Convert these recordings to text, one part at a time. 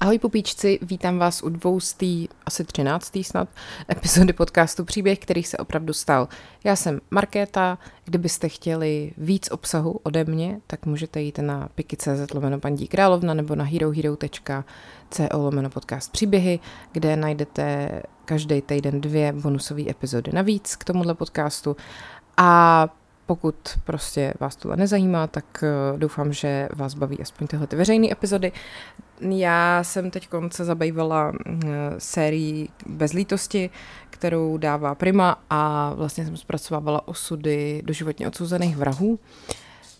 Ahoj pupíčci, vítám vás u dvoustý, asi třináctý snad, epizody podcastu Příběh, který se opravdu stal. Já jsem Markéta, kdybyste chtěli víc obsahu ode mě, tak můžete jít na piky.cz lomeno paní královna nebo na herohero.co lomeno podcast Příběhy, kde najdete každý týden dvě bonusové epizody navíc k tomuhle podcastu. A pokud prostě vás tohle nezajímá, tak uh, doufám, že vás baví aspoň tyhle ty veřejné epizody. Já jsem teď se zabývala uh, sérií Bezlítosti, kterou dává Prima a vlastně jsem zpracovávala osudy doživotně odsouzených vrahů.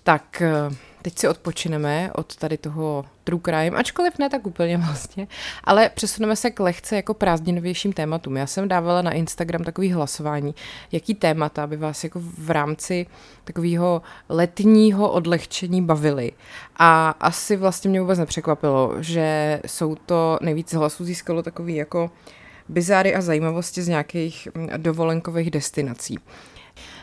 Tak uh, teď si odpočineme od tady toho true crime, ačkoliv ne tak úplně vlastně, ale přesuneme se k lehce jako prázdninovějším tématům. Já jsem dávala na Instagram takový hlasování, jaký témata by vás jako v rámci takového letního odlehčení bavily. A asi vlastně mě vůbec nepřekvapilo, že jsou to, nejvíc hlasů získalo takový jako bizáry a zajímavosti z nějakých mm, dovolenkových destinací.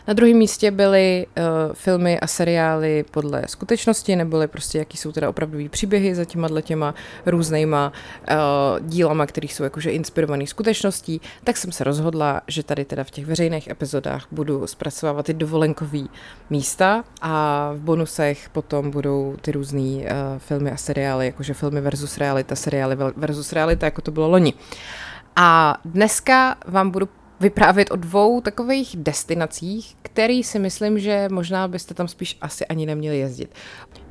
Na druhém místě byly uh, filmy a seriály podle skutečnosti, neboli prostě jaký jsou teda opravdový příběhy za těma těma různýma uh, dílama, které jsou jakože inspirované skutečností, tak jsem se rozhodla, že tady teda v těch veřejných epizodách budu zpracovávat ty dovolenkové místa a v bonusech potom budou ty různé uh, filmy a seriály, jakože filmy versus realita, seriály versus realita, jako to bylo loni. A dneska vám budu vyprávět o dvou takových destinacích, který si myslím, že možná byste tam spíš asi ani neměli jezdit.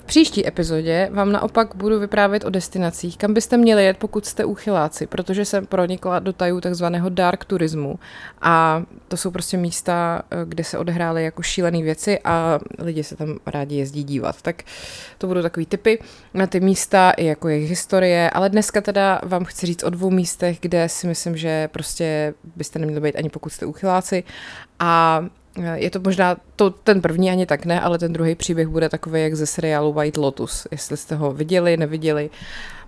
V příští epizodě vám naopak budu vyprávět o destinacích, kam byste měli jet, pokud jste úchyláci, protože jsem pronikla do tajů takzvaného dark turismu. A to jsou prostě místa, kde se odehrály jako šílené věci a lidi se tam rádi jezdí dívat. Tak to budou takový typy na ty místa i jako jejich historie, ale dneska teda vám chci říct o dvou místech, kde si myslím, že prostě byste neměli být ani pokud jste úchyláci a je to možná, to, ten první ani tak ne, ale ten druhý příběh bude takový jak ze seriálu White Lotus, jestli jste ho viděli, neviděli.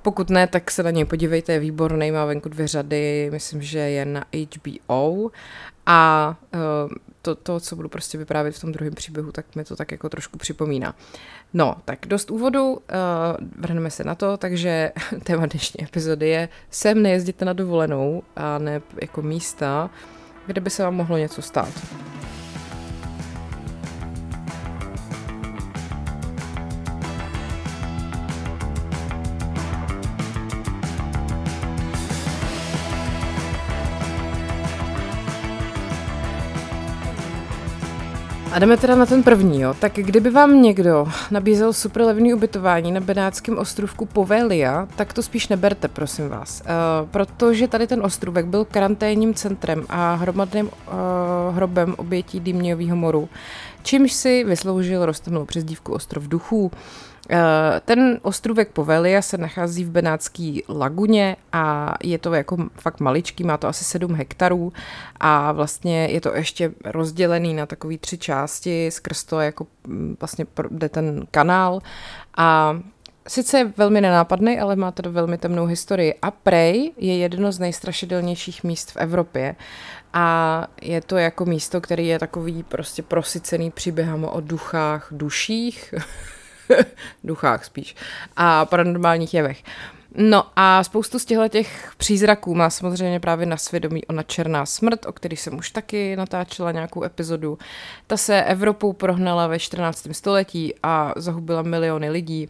Pokud ne, tak se na něj podívejte, je výborný, má venku dvě řady, myslím, že je na HBO a uh, to, to, co budu prostě vyprávět v tom druhém příběhu, tak mi to tak jako trošku připomíná. No, tak dost úvodu, uh, vrhneme se na to, takže téma dnešní epizody je sem nejezděte na dovolenou a ne jako místa, kde by se vám mohlo něco stát. A jdeme teda na ten první, jo. Tak kdyby vám někdo nabízel super levný ubytování na Benátském ostrovku Povelia, tak to spíš neberte, prosím vás. Uh, protože tady ten ostrůvek byl karanténním centrem a hromadným uh, hrobem obětí Dýmňového moru, čímž si vysloužil roztomnou přezdívku Ostrov duchů. Ten ostrůvek Povelia se nachází v Benátské laguně a je to jako fakt maličký, má to asi 7 hektarů a vlastně je to ještě rozdělený na takové tři části, skrz to jako mm, vlastně jde ten kanál a Sice je velmi nenápadný, ale má to velmi temnou historii. A Prej je jedno z nejstrašidelnějších míst v Evropě. A je to jako místo, který je takový prostě prosycený příběhama o duchách, duších, duchách spíš, a paranormálních jevech. No a spoustu z těchto těch přízraků má samozřejmě právě na svědomí ona Černá smrt, o který jsem už taky natáčela nějakou epizodu. Ta se Evropou prohnala ve 14. století a zahubila miliony lidí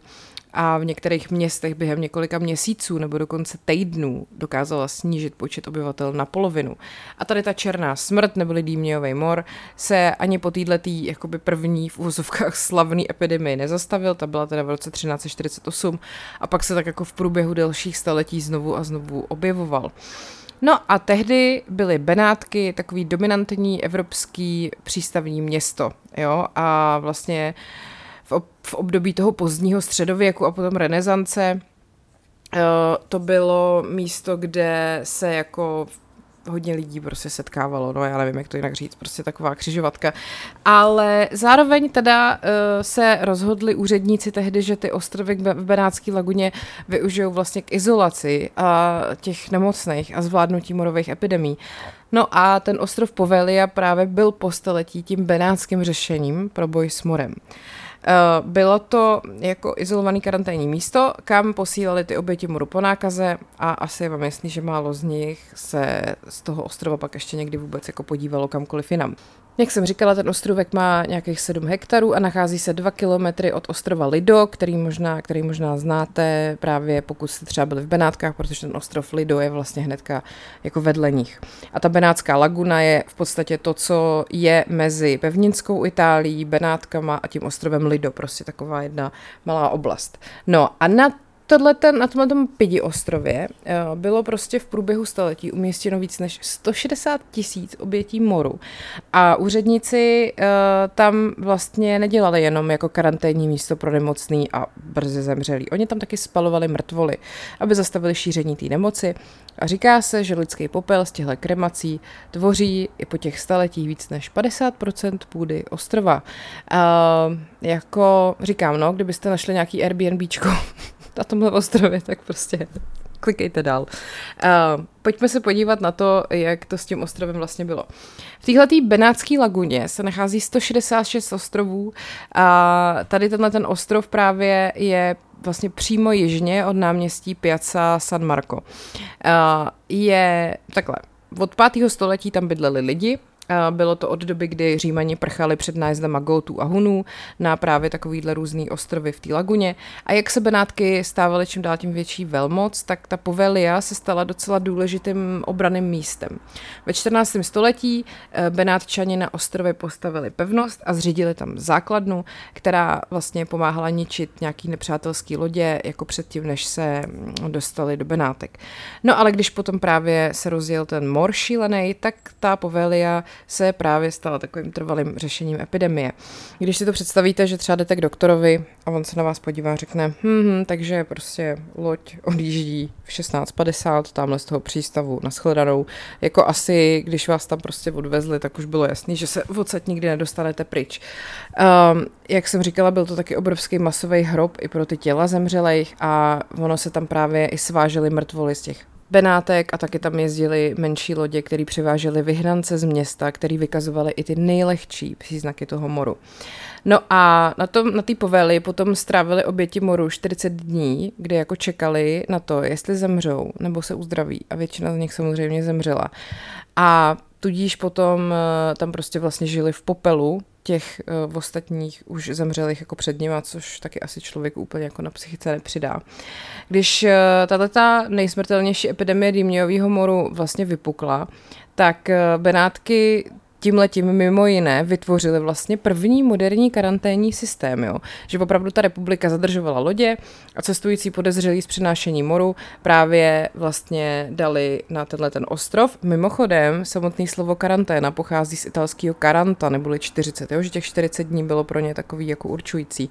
a v některých městech během několika měsíců nebo dokonce týdnů dokázala snížit počet obyvatel na polovinu. A tady ta černá smrt neboli dýmňový mor se ani po této jakoby první v úvozovkách slavný epidemii nezastavil, ta byla teda v roce 1348 a pak se tak jako v průběhu delších staletí znovu a znovu objevoval. No a tehdy byly Benátky takový dominantní evropský přístavní město, jo, a vlastně uh, v, období toho pozdního středověku a potom renesance eh, to bylo místo, kde se jako hodně lidí prostě setkávalo, no já nevím, jak to jinak říct, prostě taková křižovatka. Ale zároveň teda uh, se rozhodli úředníci tehdy, že ty ostrovy v Benátské laguně využijou vlastně k izolaci a těch nemocných a zvládnutí morových epidemí. No a ten ostrov Povelia právě byl po staletí tím benátským řešením pro boj s morem. Bylo to jako izolovaný karanténní místo, kam posílali ty oběti moru po nákaze a asi je vám jasný, že málo z nich se z toho ostrova pak ještě někdy vůbec jako podívalo kamkoliv jinam. Jak jsem říkala, ten ostrovek má nějakých 7 hektarů a nachází se 2 kilometry od ostrova Lido, který možná, který možná znáte právě pokud jste třeba byli v Benátkách, protože ten ostrov Lido je vlastně hnedka jako vedle nich. A ta Benátská laguna je v podstatě to, co je mezi pevninskou Itálií, Benátkama a tím ostrovem Lido, prostě taková jedna malá oblast. No a na tohle ten, na tomhle tom Pidi ostrově eh, bylo prostě v průběhu století umístěno víc než 160 tisíc obětí moru a úředníci uh, tam vlastně nedělali jenom jako karanténní místo pro nemocný a brzy zemřelí. Oni tam taky spalovali mrtvoly, aby zastavili šíření té nemoci a říká se, že lidský popel z těchto kremací tvoří i po těch staletích víc než 50% půdy ostrova. Uh, jako říkám, no, kdybyste našli nějaký Airbnbčko na tomhle ostrově, tak prostě klikejte dál. Uh, pojďme se podívat na to, jak to s tím ostrovem vlastně bylo. V téhle Benátské laguně se nachází 166 ostrovů a tady tenhle ten ostrov právě je vlastně přímo jižně od náměstí Piazza San Marco. Uh, je takhle, od 5. století tam bydleli lidi, bylo to od doby, kdy Římani prchali před nájezdama Gotů a Hunů na právě takovýhle různý ostrovy v té laguně. A jak se Benátky stávaly čím dál tím větší velmoc, tak ta Povelia se stala docela důležitým obraným místem. Ve 14. století eh, Benátčani na ostrově postavili pevnost a zřídili tam základnu, která vlastně pomáhala ničit nějaký nepřátelský lodě, jako předtím, než se mm, dostali do Benátek. No ale když potom právě se rozjel ten mor šílený, tak ta Povelia se právě stala takovým trvalým řešením epidemie. Když si to představíte, že třeba jdete k doktorovi a on se na vás podívá a řekne, hm, hm takže prostě loď odjíždí v 16.50 tamhle z toho přístavu na shledanou. Jako asi, když vás tam prostě odvezli, tak už bylo jasný, že se odsaď nikdy nedostanete pryč. Um, jak jsem říkala, byl to taky obrovský masový hrob i pro ty těla zemřelých a ono se tam právě i svážely mrtvoly z těch Benátek a taky tam jezdili menší lodě, které přivážely vyhnance z města, který vykazovaly i ty nejlehčí příznaky toho moru. No a na té na poveli potom strávili oběti moru 40 dní, kdy jako čekali na to, jestli zemřou nebo se uzdraví a většina z nich samozřejmě zemřela. A tudíž potom eh, tam prostě vlastně žili v popelu, těch uh, ostatních už zemřelých jako před nima, což taky asi člověk úplně jako na psychice nepřidá. Když uh, tato nejsmrtelnější epidemie dýmňového moru vlastně vypukla, tak uh, Benátky tímhletím mimo jiné vytvořili vlastně první moderní karanténní systém, jo? že opravdu ta republika zadržovala lodě a cestující podezřelí z přinášení moru právě vlastně dali na tenhle ten ostrov. Mimochodem, samotný slovo karanténa pochází z italského karanta, neboli 40, jo? že těch 40 dní bylo pro ně takový jako určující.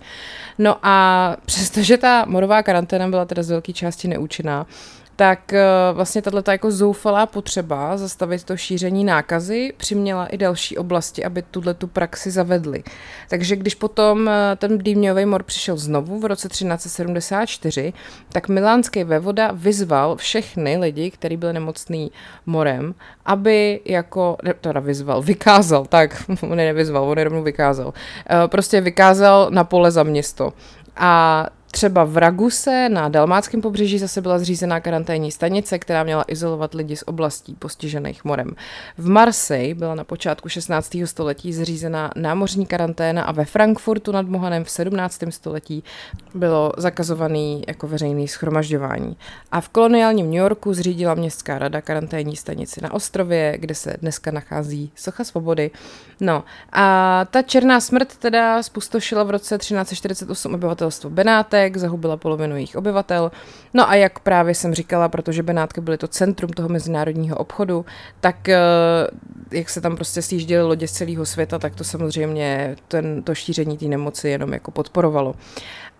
No a přestože ta morová karanténa byla teda z velké části neúčinná, tak eh, vlastně tato jako zoufalá potřeba zastavit to šíření nákazy přiměla i další oblasti, aby tuhle tu praxi zavedly. Takže když potom eh, ten dýmňový mor přišel znovu v roce 1374, tak milánský vevoda vyzval všechny lidi, kteří byli nemocný morem, aby jako, teda vyzval, vykázal, tak, on je nevyzval, on je rovnou vykázal, eh, prostě vykázal na pole za město. A Třeba v Raguse na dalmáckém pobřeží zase byla zřízená karanténní stanice, která měla izolovat lidi z oblastí postižených morem. V Marseille byla na počátku 16. století zřízená námořní karanténa a ve Frankfurtu nad Mohanem v 17. století bylo zakazovaný jako veřejný schromažďování. A v koloniálním New Yorku zřídila městská rada karanténní stanici na ostrově, kde se dneska nachází Socha svobody. No a ta černá smrt teda spustošila v roce 1348 obyvatelstvo Benátek, Benátek, zahubila polovinu jejich obyvatel. No a jak právě jsem říkala, protože Benátky byly to centrum toho mezinárodního obchodu, tak eh, jak se tam prostě sjížděly lodě z celého světa, tak to samozřejmě ten, to šíření té nemoci jenom jako podporovalo.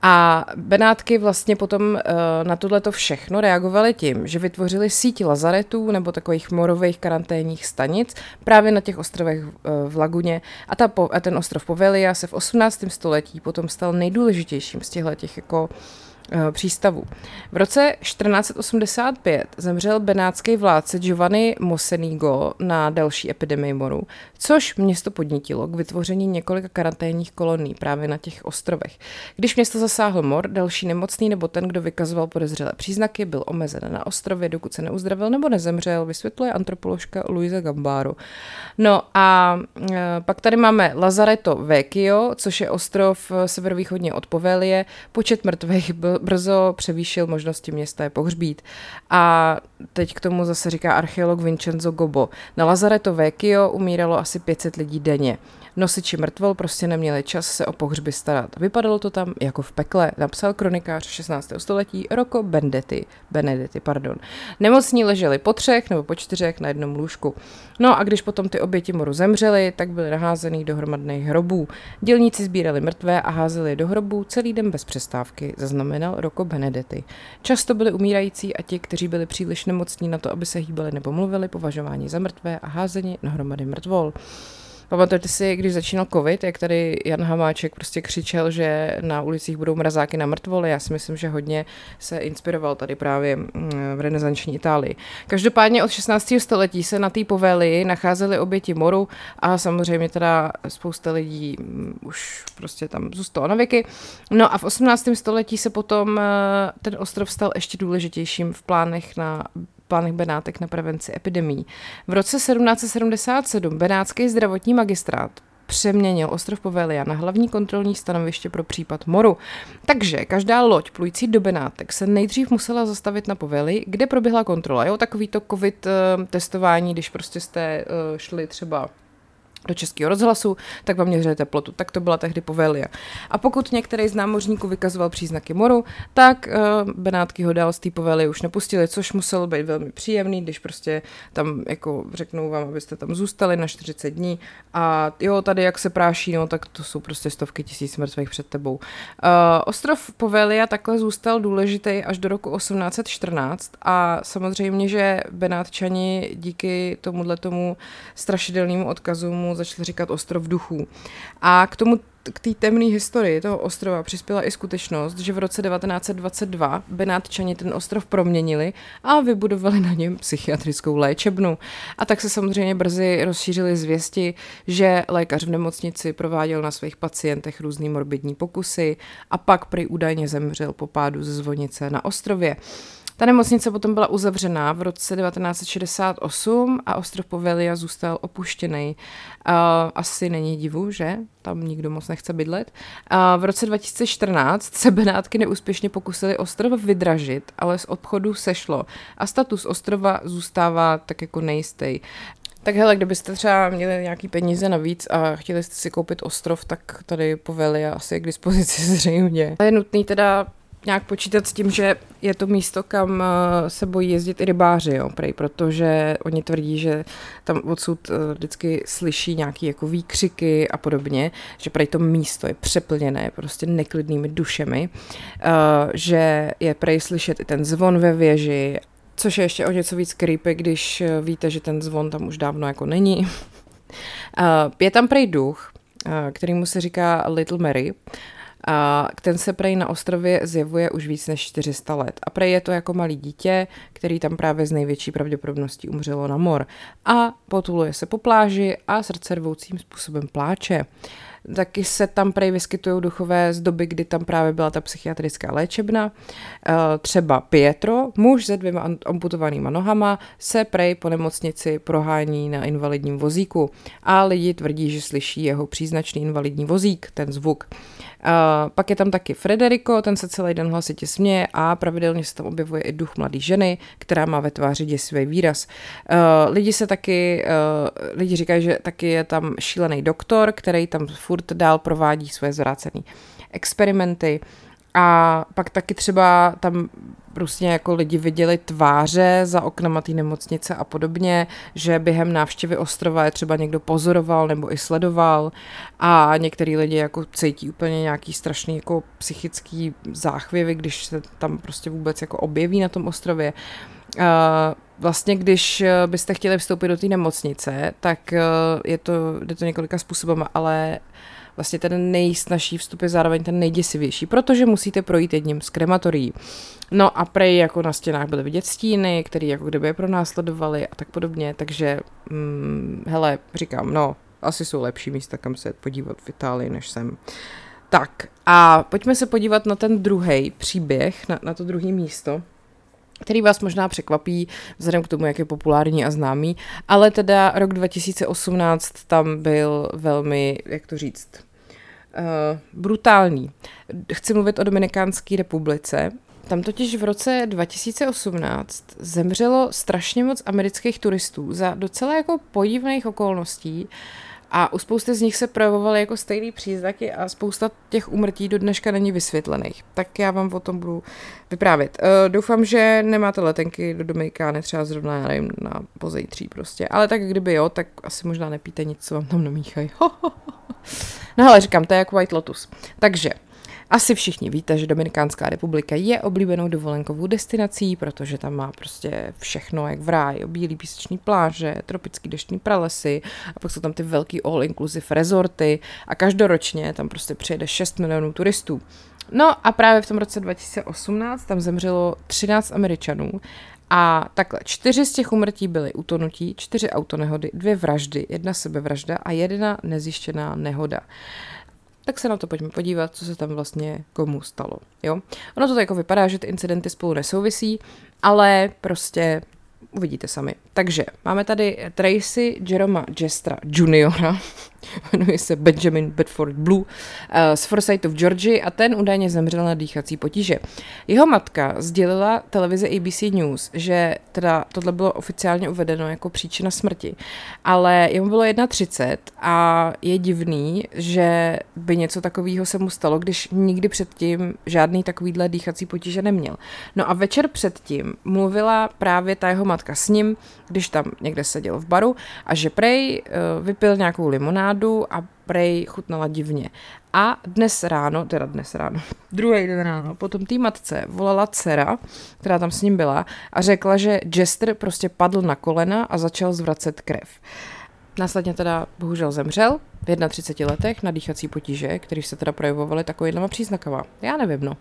A Benátky vlastně potom uh, na tohleto všechno reagovaly tím, že vytvořili síť lazaretů nebo takových morových karanténních stanic právě na těch ostrovech uh, v Laguně. A, ta, a ten ostrov Povelia se v 18. století potom stal nejdůležitějším z těchto těch jako Eh, přístavu. V roce 1485 zemřel benátský vládce Giovanni Mosenigo na další epidemii moru, což město podnítilo k vytvoření několika karanténních kolonií právě na těch ostrovech. Když město zasáhl mor, další nemocný nebo ten, kdo vykazoval podezřelé příznaky, byl omezen na ostrově, dokud se neuzdravil nebo nezemřel, vysvětluje antropoložka Luisa Gambaro. No a e, pak tady máme Lazareto Vecchio, což je ostrov severovýchodně od Povelie. Počet mrtvých byl brzo převýšil možnosti města je pohřbít. A teď k tomu zase říká archeolog Vincenzo Gobo. Na Lazareto Vecchio umíralo asi 500 lidí denně. Nosiči mrtvol prostě neměli čas se o pohřby starat. Vypadalo to tam jako v pekle, napsal kronikář 16. století Rocco Bendetti, Benedetti. Pardon. Nemocní leželi po třech nebo po čtyřech na jednom lůžku. No a když potom ty oběti moru zemřely, tak byly naházený do hromadných hrobů. Dělníci sbírali mrtvé a házeli je do hrobů celý den bez přestávky, zaznamenal Rocco Benedetti. Často byli umírající a ti, kteří byli příliš nemocní na to, aby se hýbali nebo mluvili, považováni za mrtvé a házeni na hromady mrtvol. Pamatujete si, když začínal covid, jak tady Jan Hamáček prostě křičel, že na ulicích budou mrazáky na mrtvoly. Já si myslím, že hodně se inspiroval tady právě mm, v renesanční Itálii. Každopádně od 16. století se na té poveli nacházely oběti moru a samozřejmě teda spousta lidí mm, už prostě tam zůstalo na věky. No a v 18. století se potom eh, ten ostrov stal ještě důležitějším v plánech na plánech Benátek na prevenci epidemí. V roce 1777 Benátský zdravotní magistrát přeměnil ostrov Povelia na hlavní kontrolní stanoviště pro případ moru. Takže každá loď plující do Benátek se nejdřív musela zastavit na Poveli, kde proběhla kontrola. Jo, takový to covid uh, testování, když prostě jste uh, šli třeba do českého rozhlasu, tak vám měřili teplotu. Tak to byla tehdy povelia. A pokud některý z námořníků vykazoval příznaky moru, tak uh, Benátky ho dál z té povely už nepustili, což muselo být velmi příjemný, když prostě tam jako řeknou vám, abyste tam zůstali na 40 dní a jo, tady jak se práší, no tak to jsou prostě stovky tisíc mrtvých před tebou. Uh, ostrov Povelia takhle zůstal důležitý až do roku 1814 a samozřejmě, že Benátčani díky tomuhle tomu strašidelnému odkazu mu začali říkat ostrov duchů. A k tomu k té temné historii toho ostrova přispěla i skutečnost, že v roce 1922 Benátčani ten ostrov proměnili a vybudovali na něm psychiatrickou léčebnu. A tak se samozřejmě brzy rozšířily zvěsti, že lékař v nemocnici prováděl na svých pacientech různý morbidní pokusy a pak prý údajně zemřel po pádu ze zvonice na ostrově. Ta nemocnice potom byla uzavřená v roce 1968 a ostrov Povelia zůstal opuštěný. Asi není divu, že tam nikdo moc nechce bydlet. V roce 2014 se Benátky neúspěšně pokusili ostrov vydražit, ale z obchodu sešlo a status ostrova zůstává tak jako nejistý. Tak hele, kdybyste třeba měli nějaký peníze navíc a chtěli jste si koupit ostrov, tak tady poveli asi k dispozici zřejmě. Je nutný teda nějak počítat s tím, že je to místo, kam eh, se bojí jezdit i rybáři, jo, prej, protože oni tvrdí, že tam odsud eh, vždycky slyší nějaký jako výkřiky a podobně, že prej to místo je přeplněné prostě neklidnými dušemi, eh, že je prej slyšet i ten zvon ve věži, což je ještě o něco víc creepy, když víte, že ten zvon tam už dávno jako není. Je tam prej duch, kterýmu se říká Little Mary a ten se prej na ostrově zjevuje už víc než 400 let. A prej je to jako malý dítě, který tam právě z největší pravděpodobností umřelo na mor. A potuluje se po pláži a srdce rvoucím způsobem pláče. Taky se tam prej vyskytují duchové z doby, kdy tam právě byla ta psychiatrická léčebna. Eh, třeba Pietro, muž se dvěma amputovanýma nohama, se prej po nemocnici prohání na invalidním vozíku a lidi tvrdí, že slyší jeho příznačný invalidní vozík, ten zvuk. Uh, pak je tam taky Federico, ten se celý den hlasitě směje a pravidelně se tam objevuje i duch mladé ženy, která má ve tváři děsivý výraz. Uh, lidi se taky, lidi říkají, že taky je tam šílený doktor, který tam furt dál provádí svoje zvrácené experimenty. A pak taky třeba tam prostě jako lidi viděli tváře za oknama té nemocnice a podobně, že během návštěvy ostrova je třeba někdo pozoroval nebo i sledoval a některý lidi jako cítí úplně nějaký strašný jako psychický záchvěvy, když se tam prostě vůbec jako objeví na tom ostrově. Uh, vlastně, když byste chtěli vstoupit do té nemocnice, tak je to, jde to několika způsoby, ale vlastně ten nejsnažší vstup je zároveň ten nejděsivější, protože musíte projít jedním z krematorií. No a prej jako na stěnách byly vidět stíny, které jako kdyby je pronásledovali a tak podobně, takže hmm, hele, říkám, no, asi jsou lepší místa, kam se podívat v Itálii, než jsem. Tak a pojďme se podívat na ten druhý příběh, na, na to druhé místo, který vás možná překvapí vzhledem k tomu, jak je populární a známý, ale teda rok 2018 tam byl velmi, jak to říct, uh, brutální. Chci mluvit o Dominikánské republice. Tam totiž v roce 2018 zemřelo strašně moc amerických turistů za docela jako podivných okolností. Uh, a u spousty z nich se projevovaly jako stejné příznaky a spousta těch umrtí do dneška není vysvětlených. Tak já vám o tom budu vyprávět. Uh, doufám, že nemáte letenky do Dominikány třeba zrovna, já nevím, na pozejtří prostě. Ale tak kdyby jo, tak asi možná nepíte nic, co vám tam namíchají. no ale říkám, to je jako White Lotus. Takže asi všichni víte, že Dominikánská republika je oblíbenou dovolenkovou destinací, protože tam má prostě všechno jak v ráji, bílý písečný pláže, tropický deštní pralesy a pak jsou tam ty velký all-inclusive rezorty a každoročně tam prostě přijede 6 milionů turistů. No a právě v tom roce 2018 tam zemřelo 13 Američanů a takhle, čtyři z těch umrtí byly utonutí, čtyři autonehody, dvě vraždy, jedna sebevražda a jedna nezjištěná nehoda tak se na to pojďme podívat, co se tam vlastně komu stalo. Jo? Ono to tak jako vypadá, že ty incidenty spolu nesouvisí, ale prostě uvidíte sami. Takže máme tady Tracy Jeroma Jestra Juniora, jmenuje se Benjamin Bedford Blue, uh, z Forsythu v Georgii a ten údajně zemřel na dýchací potíže. Jeho matka sdělila televize ABC News, že teda tohle bylo oficiálně uvedeno jako příčina smrti, ale jemu bylo 1,30 a je divný, že by něco takového se mu stalo, když nikdy předtím žádný takovýhle dýchací potíže neměl. No a večer předtím mluvila právě ta jeho matka s ním, když tam někde seděl v baru a že prej uh, vypil nějakou limonádu limonádu a prej chutnala divně. A dnes ráno, teda dnes ráno, druhý den ráno, potom té matce volala dcera, která tam s ním byla a řekla, že Jester prostě padl na kolena a začal zvracet krev. Následně teda bohužel zemřel v 31 letech na dýchací potíže, které se teda projevovaly takovýhlema příznakama. Já nevím, no.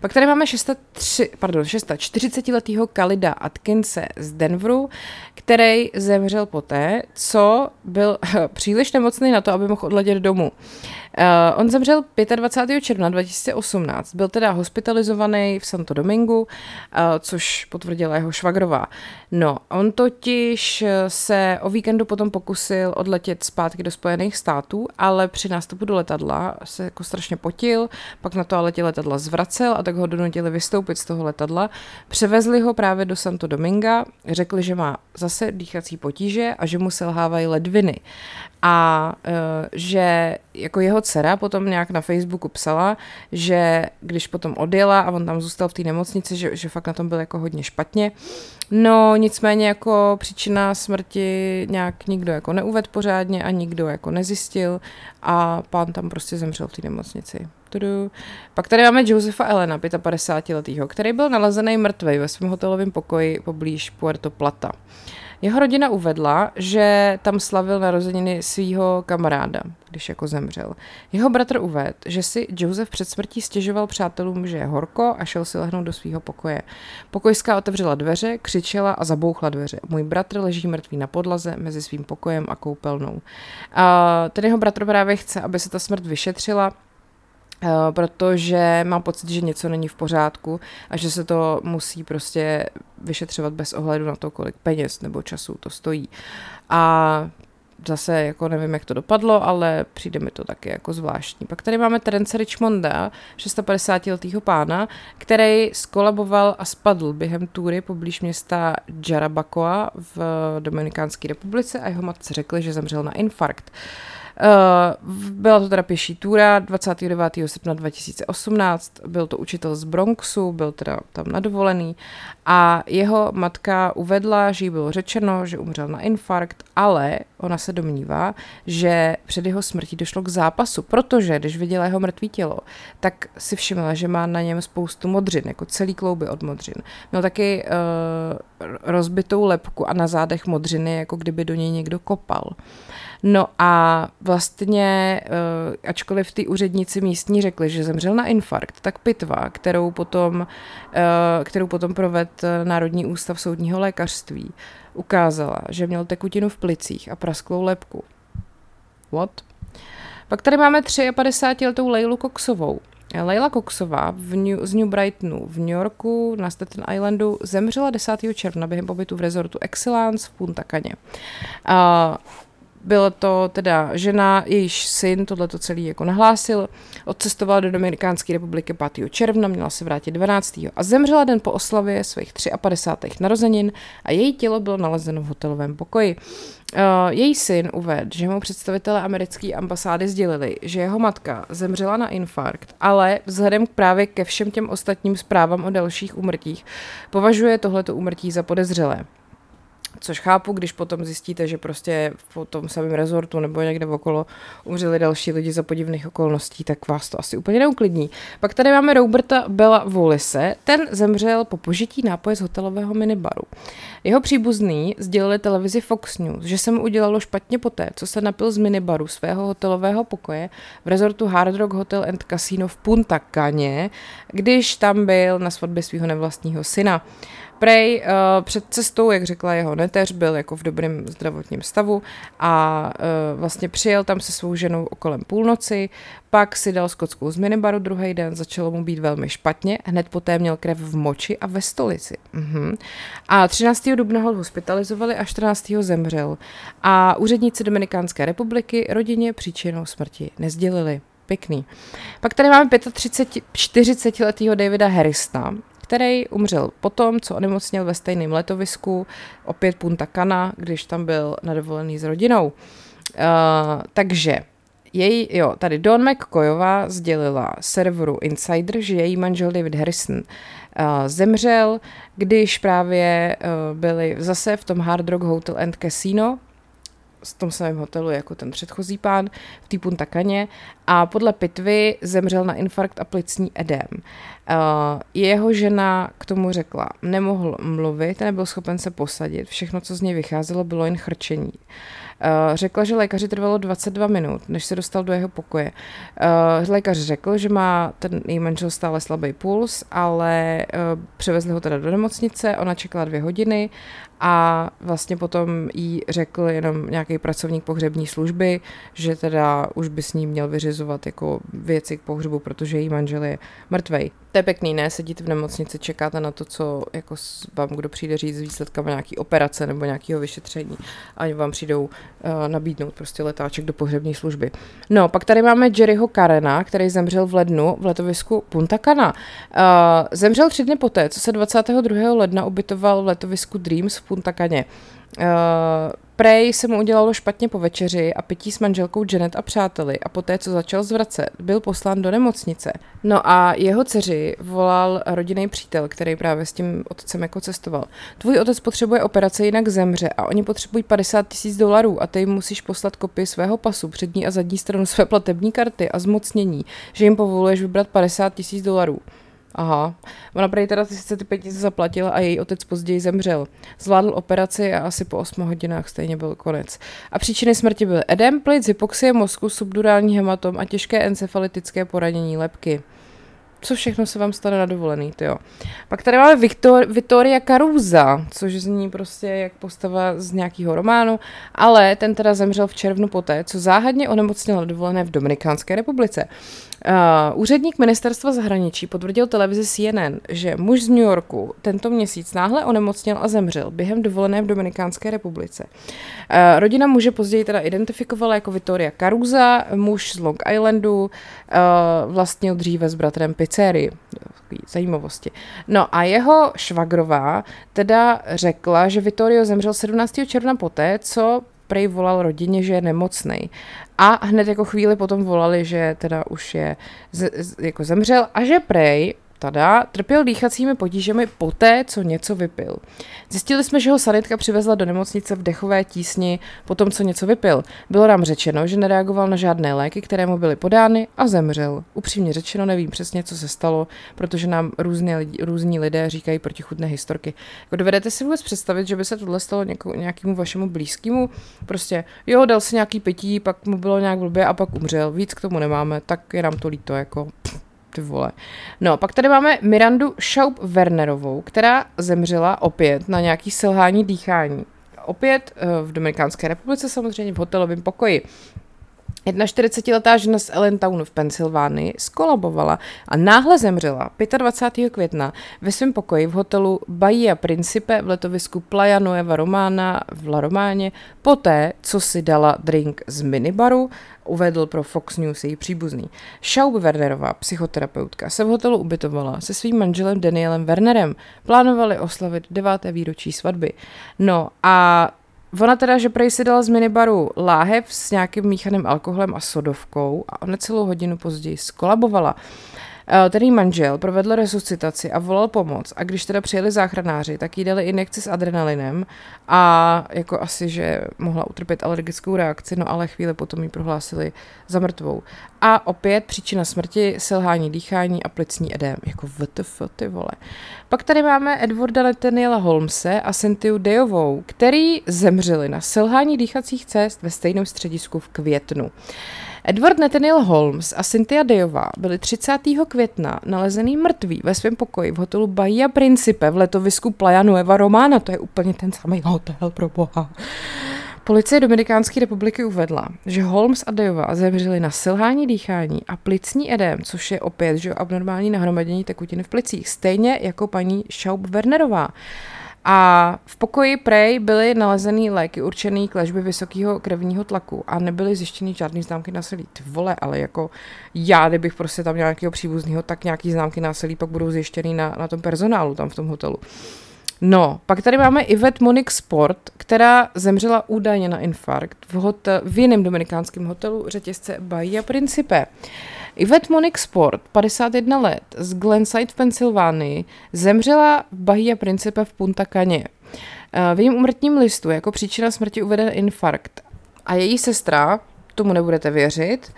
Pak tady máme 603, pardon, 640 letého Kalida Atkinse z Denveru, který zemřel poté, co byl příliš nemocný na to, aby mohl odletět domů. Uh, on zemřel 25. června 2018, byl teda hospitalizovaný v Santo Domingu, uh, což potvrdila jeho švagrová. No, on totiž se o víkendu potom pokusil odletět zpátky do Spojených států, ale při nástupu do letadla se jako strašně potil, pak na to ale letadla zvracel a tak ho donutili vystoupit z toho letadla. Převezli ho právě do Santo Dominga, řekli, že má zase dýchací potíže a že mu selhávají ledviny a uh, že jako jeho dcera potom nějak na Facebooku psala, že když potom odjela a on tam zůstal v té nemocnici, že, že fakt na tom byl jako hodně špatně. No nicméně jako příčina smrti nějak nikdo jako neuved pořádně a nikdo jako nezjistil a pán tam prostě zemřel v té nemocnici. Tudu. Pak tady máme Josefa Elena, 55 letýho, který byl nalezený mrtvý ve svém hotelovém pokoji poblíž Puerto Plata. Jeho rodina uvedla, že tam slavil narozeniny svého kamaráda, když jako zemřel. Jeho bratr uvedl, že si Joseph před smrtí stěžoval přátelům, že je horko a šel si lehnout do svého pokoje. Pokojská otevřela dveře, křičela a zabouchla dveře. Můj bratr leží mrtvý na podlaze mezi svým pokojem a koupelnou. A ten jeho bratr právě chce, aby se ta smrt vyšetřila, protože mám pocit, že něco není v pořádku a že se to musí prostě vyšetřovat bez ohledu na to, kolik peněz nebo času to stojí. A zase jako nevím, jak to dopadlo, ale přijde mi to taky jako zvláštní. Pak tady máme Terence Richmonda, 650-letýho pána, který skolaboval a spadl během túry poblíž města Jarabacoa v Dominikánské republice a jeho matce řekli, že zemřel na infarkt. Uh, byla to teda pěší túra 29. srpna 2018, byl to učitel z Bronxu, byl teda tam nadovolený a jeho matka uvedla, že jí bylo řečeno, že umřel na infarkt, ale ona se domnívá, že před jeho smrtí došlo k zápasu, protože když viděla jeho mrtvý tělo, tak si všimla, že má na něm spoustu modřin, jako celý klouby od modřin. Měl taky uh, rozbitou lepku a na zádech modřiny, jako kdyby do něj někdo kopal. No a vlastně, uh, ačkoliv ty úředníci místní řekli, že zemřel na infarkt, tak pitva, kterou potom, uh, kterou potom proved Národní ústav soudního lékařství, ukázala, že měl tekutinu v plicích a prasklou lepku. What? Pak tady máme 53-letou Leilu Coxovou. Leila Coxová v New, z New Brightonu v New Yorku na Staten Islandu zemřela 10. června během pobytu v rezortu Excellence v Punta Caně. Uh, byla to teda žena, jejíž syn tohle to celý jako nahlásil, odcestovala do Dominikánské republiky 5. června, měla se vrátit 12. a zemřela den po oslavě svých 53. narozenin a její tělo bylo nalezeno v hotelovém pokoji. Uh, její syn uvedl, že mu představitelé americké ambasády sdělili, že jeho matka zemřela na infarkt, ale vzhledem k právě ke všem těm ostatním zprávám o dalších úmrtích považuje tohleto úmrtí za podezřelé. Což chápu, když potom zjistíte, že prostě v tom samém rezortu nebo někde okolo umřeli další lidi za podivných okolností, tak vás to asi úplně neuklidní. Pak tady máme Roberta Bella Volise, ten zemřel po požití nápoje z hotelového minibaru. Jeho příbuzný sdělili televizi Fox News, že se mu udělalo špatně poté, co se napil z minibaru svého hotelového pokoje v rezortu Hard Rock Hotel and Casino v Punta Caně, když tam byl na svatbě svého nevlastního syna. Prej uh, před cestou, jak řekla jeho neteř, byl jako v dobrém zdravotním stavu a uh, vlastně přijel tam se svou ženou okolem půlnoci, pak si dal skotskou z minibaru druhý den, začalo mu být velmi špatně, hned poté měl krev v moči a ve stolici. Uh-huh. A 13. dubna ho hospitalizovali a 14. zemřel. A úředníci Dominikánské republiky rodině příčinu smrti nezdělili. Pěkný. Pak tady máme 35, 40 letého Davida Harrisona, který umřel potom, co onemocněl ve stejném letovisku, opět Punta Cana, když tam byl nadovolený s rodinou. Uh, takže její, jo, tady Don McCoyová sdělila serveru Insider, že její manžel David Harrison uh, zemřel, když právě uh, byli zase v tom Hard Rock Hotel and Casino, v tom samém hotelu jako ten předchozí pán v té Punta a podle pitvy zemřel na infarkt a plicní edém. Uh, jeho žena k tomu řekla, nemohl mluvit, nebyl schopen se posadit, všechno, co z něj vycházelo, bylo jen chrčení. Uh, řekla, že lékaři trvalo 22 minut, než se dostal do jeho pokoje. Uh, lékař řekl, že má ten její manžel stále slabý puls, ale převezli ho teda do nemocnice, ona čekala dvě hodiny a vlastně potom jí řekl jenom nějaký pracovník pohřební služby, že teda už by s ním měl vyřizovat jako věci k pohřebu, protože její manžel je mrtvej. To je pěkný, ne? Sedíte v nemocnici, čekáte na to, co jako vám kdo přijde říct s výsledkama nějaký operace nebo nějakého vyšetření a vám přijdou uh, nabídnout prostě letáček do pohřební služby. No, pak tady máme Jerryho Karena, který zemřel v lednu v letovisku Punta Cana. Uh, zemřel tři dny poté, co se 22. ledna ubytoval v letovisku Dreams v Punta Caně. Uh, Prej se mu udělalo špatně po večeři a pití s manželkou Janet a přáteli a poté, co začal zvracet, byl poslán do nemocnice. No a jeho dceři volal rodinný přítel, který právě s tím otcem jako cestoval. Tvůj otec potřebuje operaci, jinak zemře a oni potřebují 50 tisíc dolarů a ty jim musíš poslat kopii svého pasu, přední a zadní stranu své platební karty a zmocnění, že jim povoluješ vybrat 50 tisíc dolarů. Aha. Ona prý teda sice ty peníze zaplatila a její otec později zemřel. Zvládl operaci a asi po 8 hodinách stejně byl konec. A příčiny smrti byly edem, plic, hypoxie mozku, subdurální hematom a těžké encefalitické poranění lepky co všechno se vám stane na dovolený, jo. Pak tady máme Victor, Victoria Caruza, což zní prostě jak postava z nějakého románu, ale ten teda zemřel v červnu poté, co záhadně onemocněl na dovolené v Dominikánské republice. Uh, úředník ministerstva zahraničí potvrdil televizi CNN, že muž z New Yorku tento měsíc náhle onemocněl a zemřel během dovolené v Dominikánské republice. Uh, rodina muže později teda identifikovala jako Victoria Caruza, muž z Long Islandu, uh, vlastnil dříve s bratrem pizzerii. Zajímavosti. No a jeho švagrová teda řekla, že Vittorio zemřel 17. června poté, co prej volal rodině, že je nemocný. A hned jako chvíli potom volali, že teda už je z, z, jako zemřel a že prej tada, trpěl dýchacími potížemi poté, co něco vypil. Zjistili jsme, že ho sanitka přivezla do nemocnice v dechové tísni po tom, co něco vypil. Bylo nám řečeno, že nereagoval na žádné léky, které mu byly podány a zemřel. Upřímně řečeno, nevím přesně, co se stalo, protože nám různě lidi, různí lidé říkají protichudné historky. Jako dovedete si vůbec představit, že by se tohle stalo něko, nějakému vašemu blízkému? Prostě, jo, dal si nějaký pití, pak mu bylo nějak blbě a pak umřel. Víc k tomu nemáme, tak je nám to líto, jako ty vole. No, pak tady máme Mirandu Schaub Wernerovou, která zemřela opět na nějaký selhání dýchání. Opět eh, v Dominikánské republice, samozřejmě v hotelovém pokoji. 41-letá žena z Allentownu v Pensylvánii skolabovala a náhle zemřela 25. května ve svém pokoji v hotelu Bahia Principe v letovisku Playa Nueva Romana v La Románě poté, co si dala drink z minibaru, uvedl pro Fox News její příbuzný. Schaub Wernerová, psychoterapeutka, se v hotelu ubytovala se svým manželem Danielem Wernerem. Plánovali oslavit deváté výročí svatby. No a Ona teda, že prej si dala z minibaru láhev s nějakým míchaným alkoholem a sodovkou a ona celou hodinu později skolabovala. Eh, Tedy manžel provedl resuscitaci a volal pomoc a když teda přijeli záchranáři, tak jí dali injekci s adrenalinem a jako asi, že mohla utrpět alergickou reakci, no ale chvíli potom ji prohlásili za mrtvou. A opět příčina smrti, selhání dýchání a plicní edém. Jako vtf, ty vole. Pak tady máme Edwarda Nathaniela Holmese a Cynthia Dejovou, který zemřeli na selhání dýchacích cest ve stejném středisku v květnu. Edward Nathaniel Holmes a Cynthia Dejová byli 30. května nalezený mrtví ve svém pokoji v hotelu Bahia Principe v letovisku Playa Nueva Romana. To je úplně ten samý hotel, pro boha. Policie Dominikánské republiky uvedla, že Holmes a Dejová zemřeli na selhání dýchání a plicní edém, což je opět že abnormální nahromadění tekutiny v plicích, stejně jako paní Schaub Wernerová. A v pokoji Prej byly nalezeny léky určené k léčbě vysokého krevního tlaku a nebyly zjištěny žádné známky násilí. Ty vole, ale jako já, kdybych prostě tam měl nějakého příbuzného, tak nějaký známky násilí pak budou zjištěny na, na tom personálu tam v tom hotelu. No, pak tady máme Yvette Monique Sport, která zemřela údajně na infarkt v, hotel, v jiném dominikánském hotelu řetězce Bahia Principe. Yvette Monique Sport, 51 let, z Glenside v Pensylvánii, zemřela v Bahia Principe v Punta Caně. Eh, v jejím umrtním listu jako příčina smrti uveden infarkt a její sestra, tomu nebudete věřit,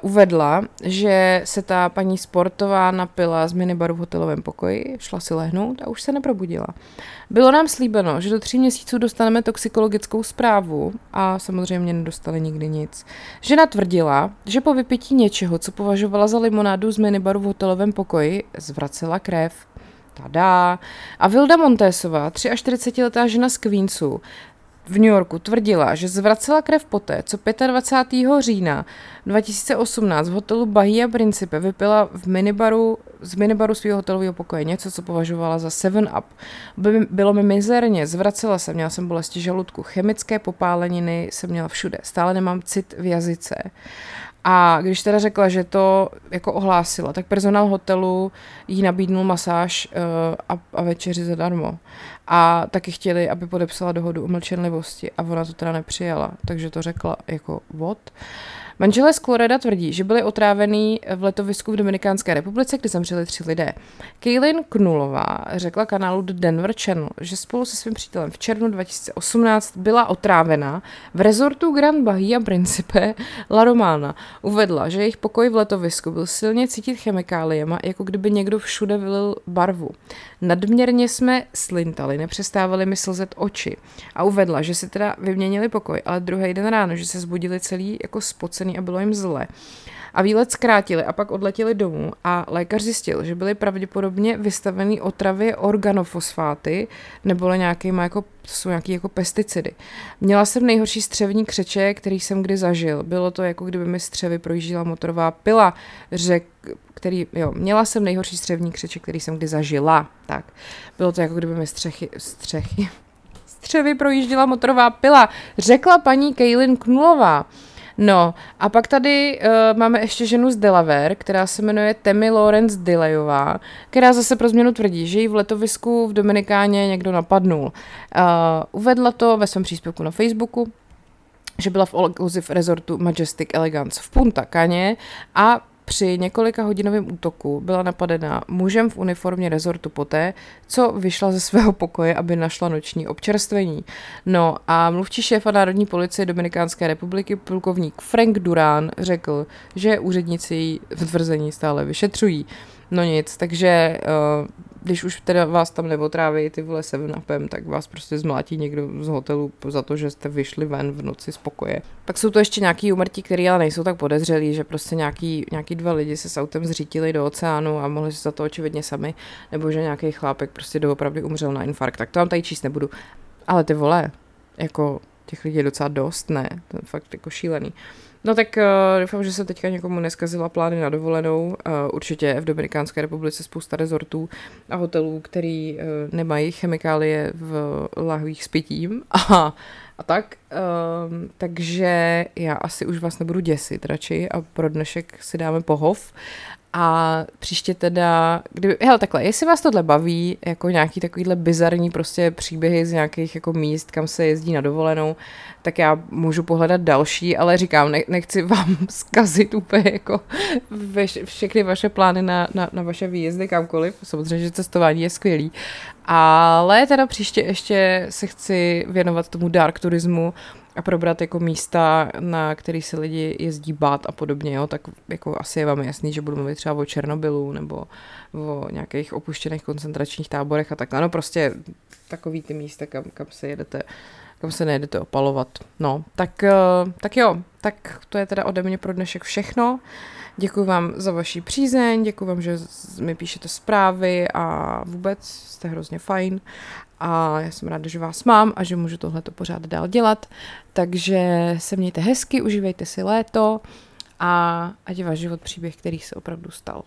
uvedla, že se ta paní sportová napila z minibaru v hotelovém pokoji, šla si lehnout a už se neprobudila. Bylo nám slíbeno, že do tří měsíců dostaneme toxikologickou zprávu a samozřejmě nedostali nikdy nic. Žena tvrdila, že po vypití něčeho, co považovala za limonádu z minibaru v hotelovém pokoji, zvracela krev. Tada. A Vilda Montésová, 43-letá žena z Queensu, v New Yorku tvrdila, že zvracela krev poté, co 25. října 2018 v hotelu Bahia Principe vypila v minibaru, z minibaru svého hotelového pokoje něco, co považovala za 7 up. By, bylo mi mizerně, zvracela se, měla jsem bolesti žaludku, chemické popáleniny jsem měla všude, stále nemám cit v jazyce. A když teda řekla, že to jako ohlásila, tak personál hotelu jí nabídnul masáž uh, a, a večeři zadarmo. A taky chtěli, aby podepsala dohodu o mlčenlivosti a ona to teda nepřijala, takže to řekla jako what. Manželé z Coloreda tvrdí, že byli otrávený v letovisku v Dominikánské republice, kde zemřeli tři lidé. Kaylin Knulová řekla kanálu The Denver Channel, že spolu se svým přítelem v červnu 2018 byla otrávena v rezortu Grand Bahia Principe La Romana. Uvedla, že jejich pokoj v letovisku byl silně cítit chemikáliema, jako kdyby někdo všude vylil barvu. Nadměrně jsme slintali, nepřestávali mi slzet oči a uvedla, že si teda vyměnili pokoj, ale druhý den ráno, že se zbudili celý jako spocený a bylo jim zle. A výlet zkrátili a pak odletěli domů a lékař zjistil, že byli pravděpodobně vystavený otravě organofosfáty nebo nějakýma jako, to jsou nějaký jako pesticidy. Měla jsem nejhorší střevní křeče, který jsem kdy zažil. Bylo to jako kdyby mi střevy projížděla motorová pila, řek, který, jo, měla jsem nejhorší střevní křeče, který jsem kdy zažila. Tak, bylo to jako kdyby mi střechy, střechy, střevy projížděla motorová pila, řekla paní Kaylin Knulová. No a pak tady uh, máme ještě ženu z Delaware, která se jmenuje Temi Lawrence Dilejová, která zase pro změnu tvrdí, že ji v letovisku v Dominikáně někdo napadnul. Uh, uvedla to ve svém příspěvku na Facebooku, že byla v All Inclusive Resortu Majestic Elegance v Punta Caně a při několika hodinovém útoku byla napadena mužem v uniformě rezortu poté, co vyšla ze svého pokoje, aby našla noční občerstvení. No a mluvčí šéfa Národní policie Dominikánské republiky, plukovník Frank Durán, řekl, že úředníci její tvrzení stále vyšetřují. No nic, takže uh, když už teda vás tam neotráví ty vole seven upem, tak vás prostě zmlátí někdo z hotelu za to, že jste vyšli ven v noci z pokoje. Pak jsou to ještě nějaký umrtí, které ale nejsou tak podezřelí, že prostě nějaký, nějaký dva lidi se s autem zřítili do oceánu a mohli se za to očividně sami, nebo že nějaký chlápek prostě doopravdy umřel na infarkt. Tak to vám tady číst nebudu. Ale ty vole, jako těch lidí je docela dost, ne? To je fakt jako šílený. No tak uh, doufám, že se teďka někomu neskazila plány na dovolenou. Uh, určitě v Dominikánské republice spousta rezortů a hotelů, který uh, nemají chemikálie v lahvích s pitím a, a tak. Uh, takže já asi už vás nebudu děsit radši a pro dnešek si dáme pohov a příště teda, kdyby, hele takhle, jestli vás tohle baví, jako nějaký takovýhle bizarní prostě příběhy z nějakých jako míst, kam se jezdí na dovolenou, tak já můžu pohledat další, ale říkám, ne, nechci vám zkazit úplně jako veš, všechny vaše plány na, na, na vaše výjezdy kamkoliv, samozřejmě, že cestování je skvělý, ale teda příště ještě se chci věnovat tomu dark turismu, a probrat jako místa, na který se lidi jezdí bát a podobně, jo, tak jako asi je vám jasný, že budu mluvit třeba o Černobylu nebo o nějakých opuštěných koncentračních táborech a tak. Ano, prostě takový ty místa, kam, kam se jedete kam se nejedete opalovat. No, tak, eh, tak jo, tak to je teda ode mě pro dnešek všechno. Děkuji vám za vaši přízeň, děkuji vám, že mi píšete zprávy a vůbec jste hrozně fajn a já jsem ráda, že vás mám a že můžu tohleto pořád dál dělat. Takže se mějte hezky, užívejte si léto a ať je váš život příběh, který se opravdu stal.